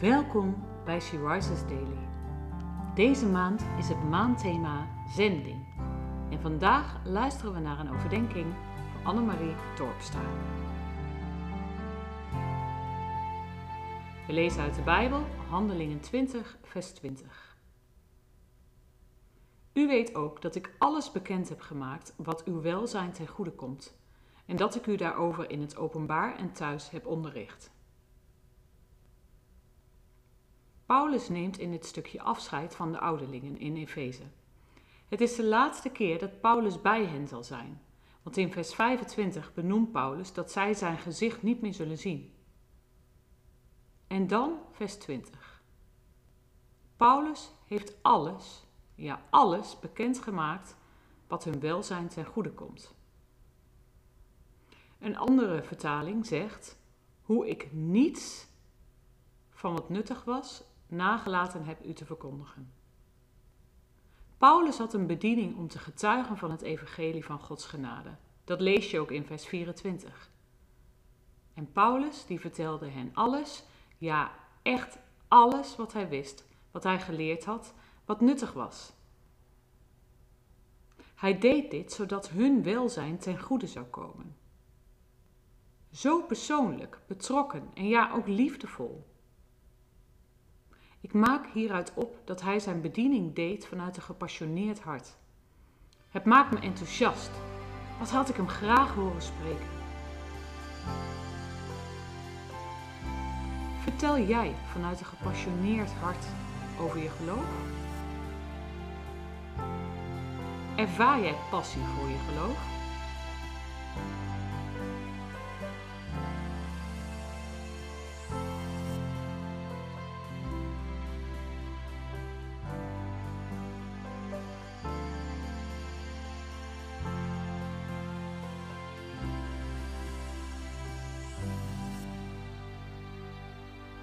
Welkom bij She Rises Daily. Deze maand is het maandthema zending. En vandaag luisteren we naar een overdenking van Annemarie Torpstra. We lezen uit de Bijbel Handelingen 20, vers 20. U weet ook dat ik alles bekend heb gemaakt wat uw welzijn ten goede komt, en dat ik u daarover in het openbaar en thuis heb onderricht. Paulus neemt in dit stukje afscheid van de ouderlingen in Efeze. Het is de laatste keer dat Paulus bij hen zal zijn, want in vers 25 benoemt Paulus dat zij zijn gezicht niet meer zullen zien. En dan vers 20. Paulus heeft alles, ja alles, bekendgemaakt wat hun welzijn ten goede komt. Een andere vertaling zegt: Hoe ik niets van wat nuttig was nagelaten heb u te verkondigen. Paulus had een bediening om te getuigen van het evangelie van Gods genade. Dat lees je ook in vers 24. En Paulus die vertelde hen alles, ja echt alles wat hij wist, wat hij geleerd had, wat nuttig was. Hij deed dit zodat hun welzijn ten goede zou komen. Zo persoonlijk, betrokken en ja ook liefdevol. Ik maak hieruit op dat hij zijn bediening deed vanuit een gepassioneerd hart. Het maakt me enthousiast. Wat had ik hem graag horen spreken? Vertel jij vanuit een gepassioneerd hart over je geloof? Ervaar jij passie voor je geloof?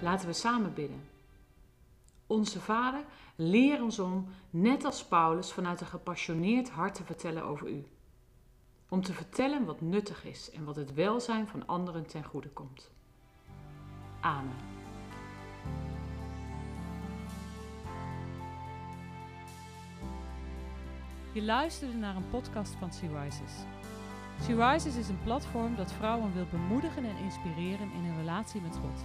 Laten we samen bidden. Onze Vader, leer ons om, net als Paulus, vanuit een gepassioneerd hart te vertellen over U. Om te vertellen wat nuttig is en wat het welzijn van anderen ten goede komt. Amen. Je luisterde naar een podcast van Sea Rises. Rises is een platform dat vrouwen wil bemoedigen en inspireren in hun relatie met God.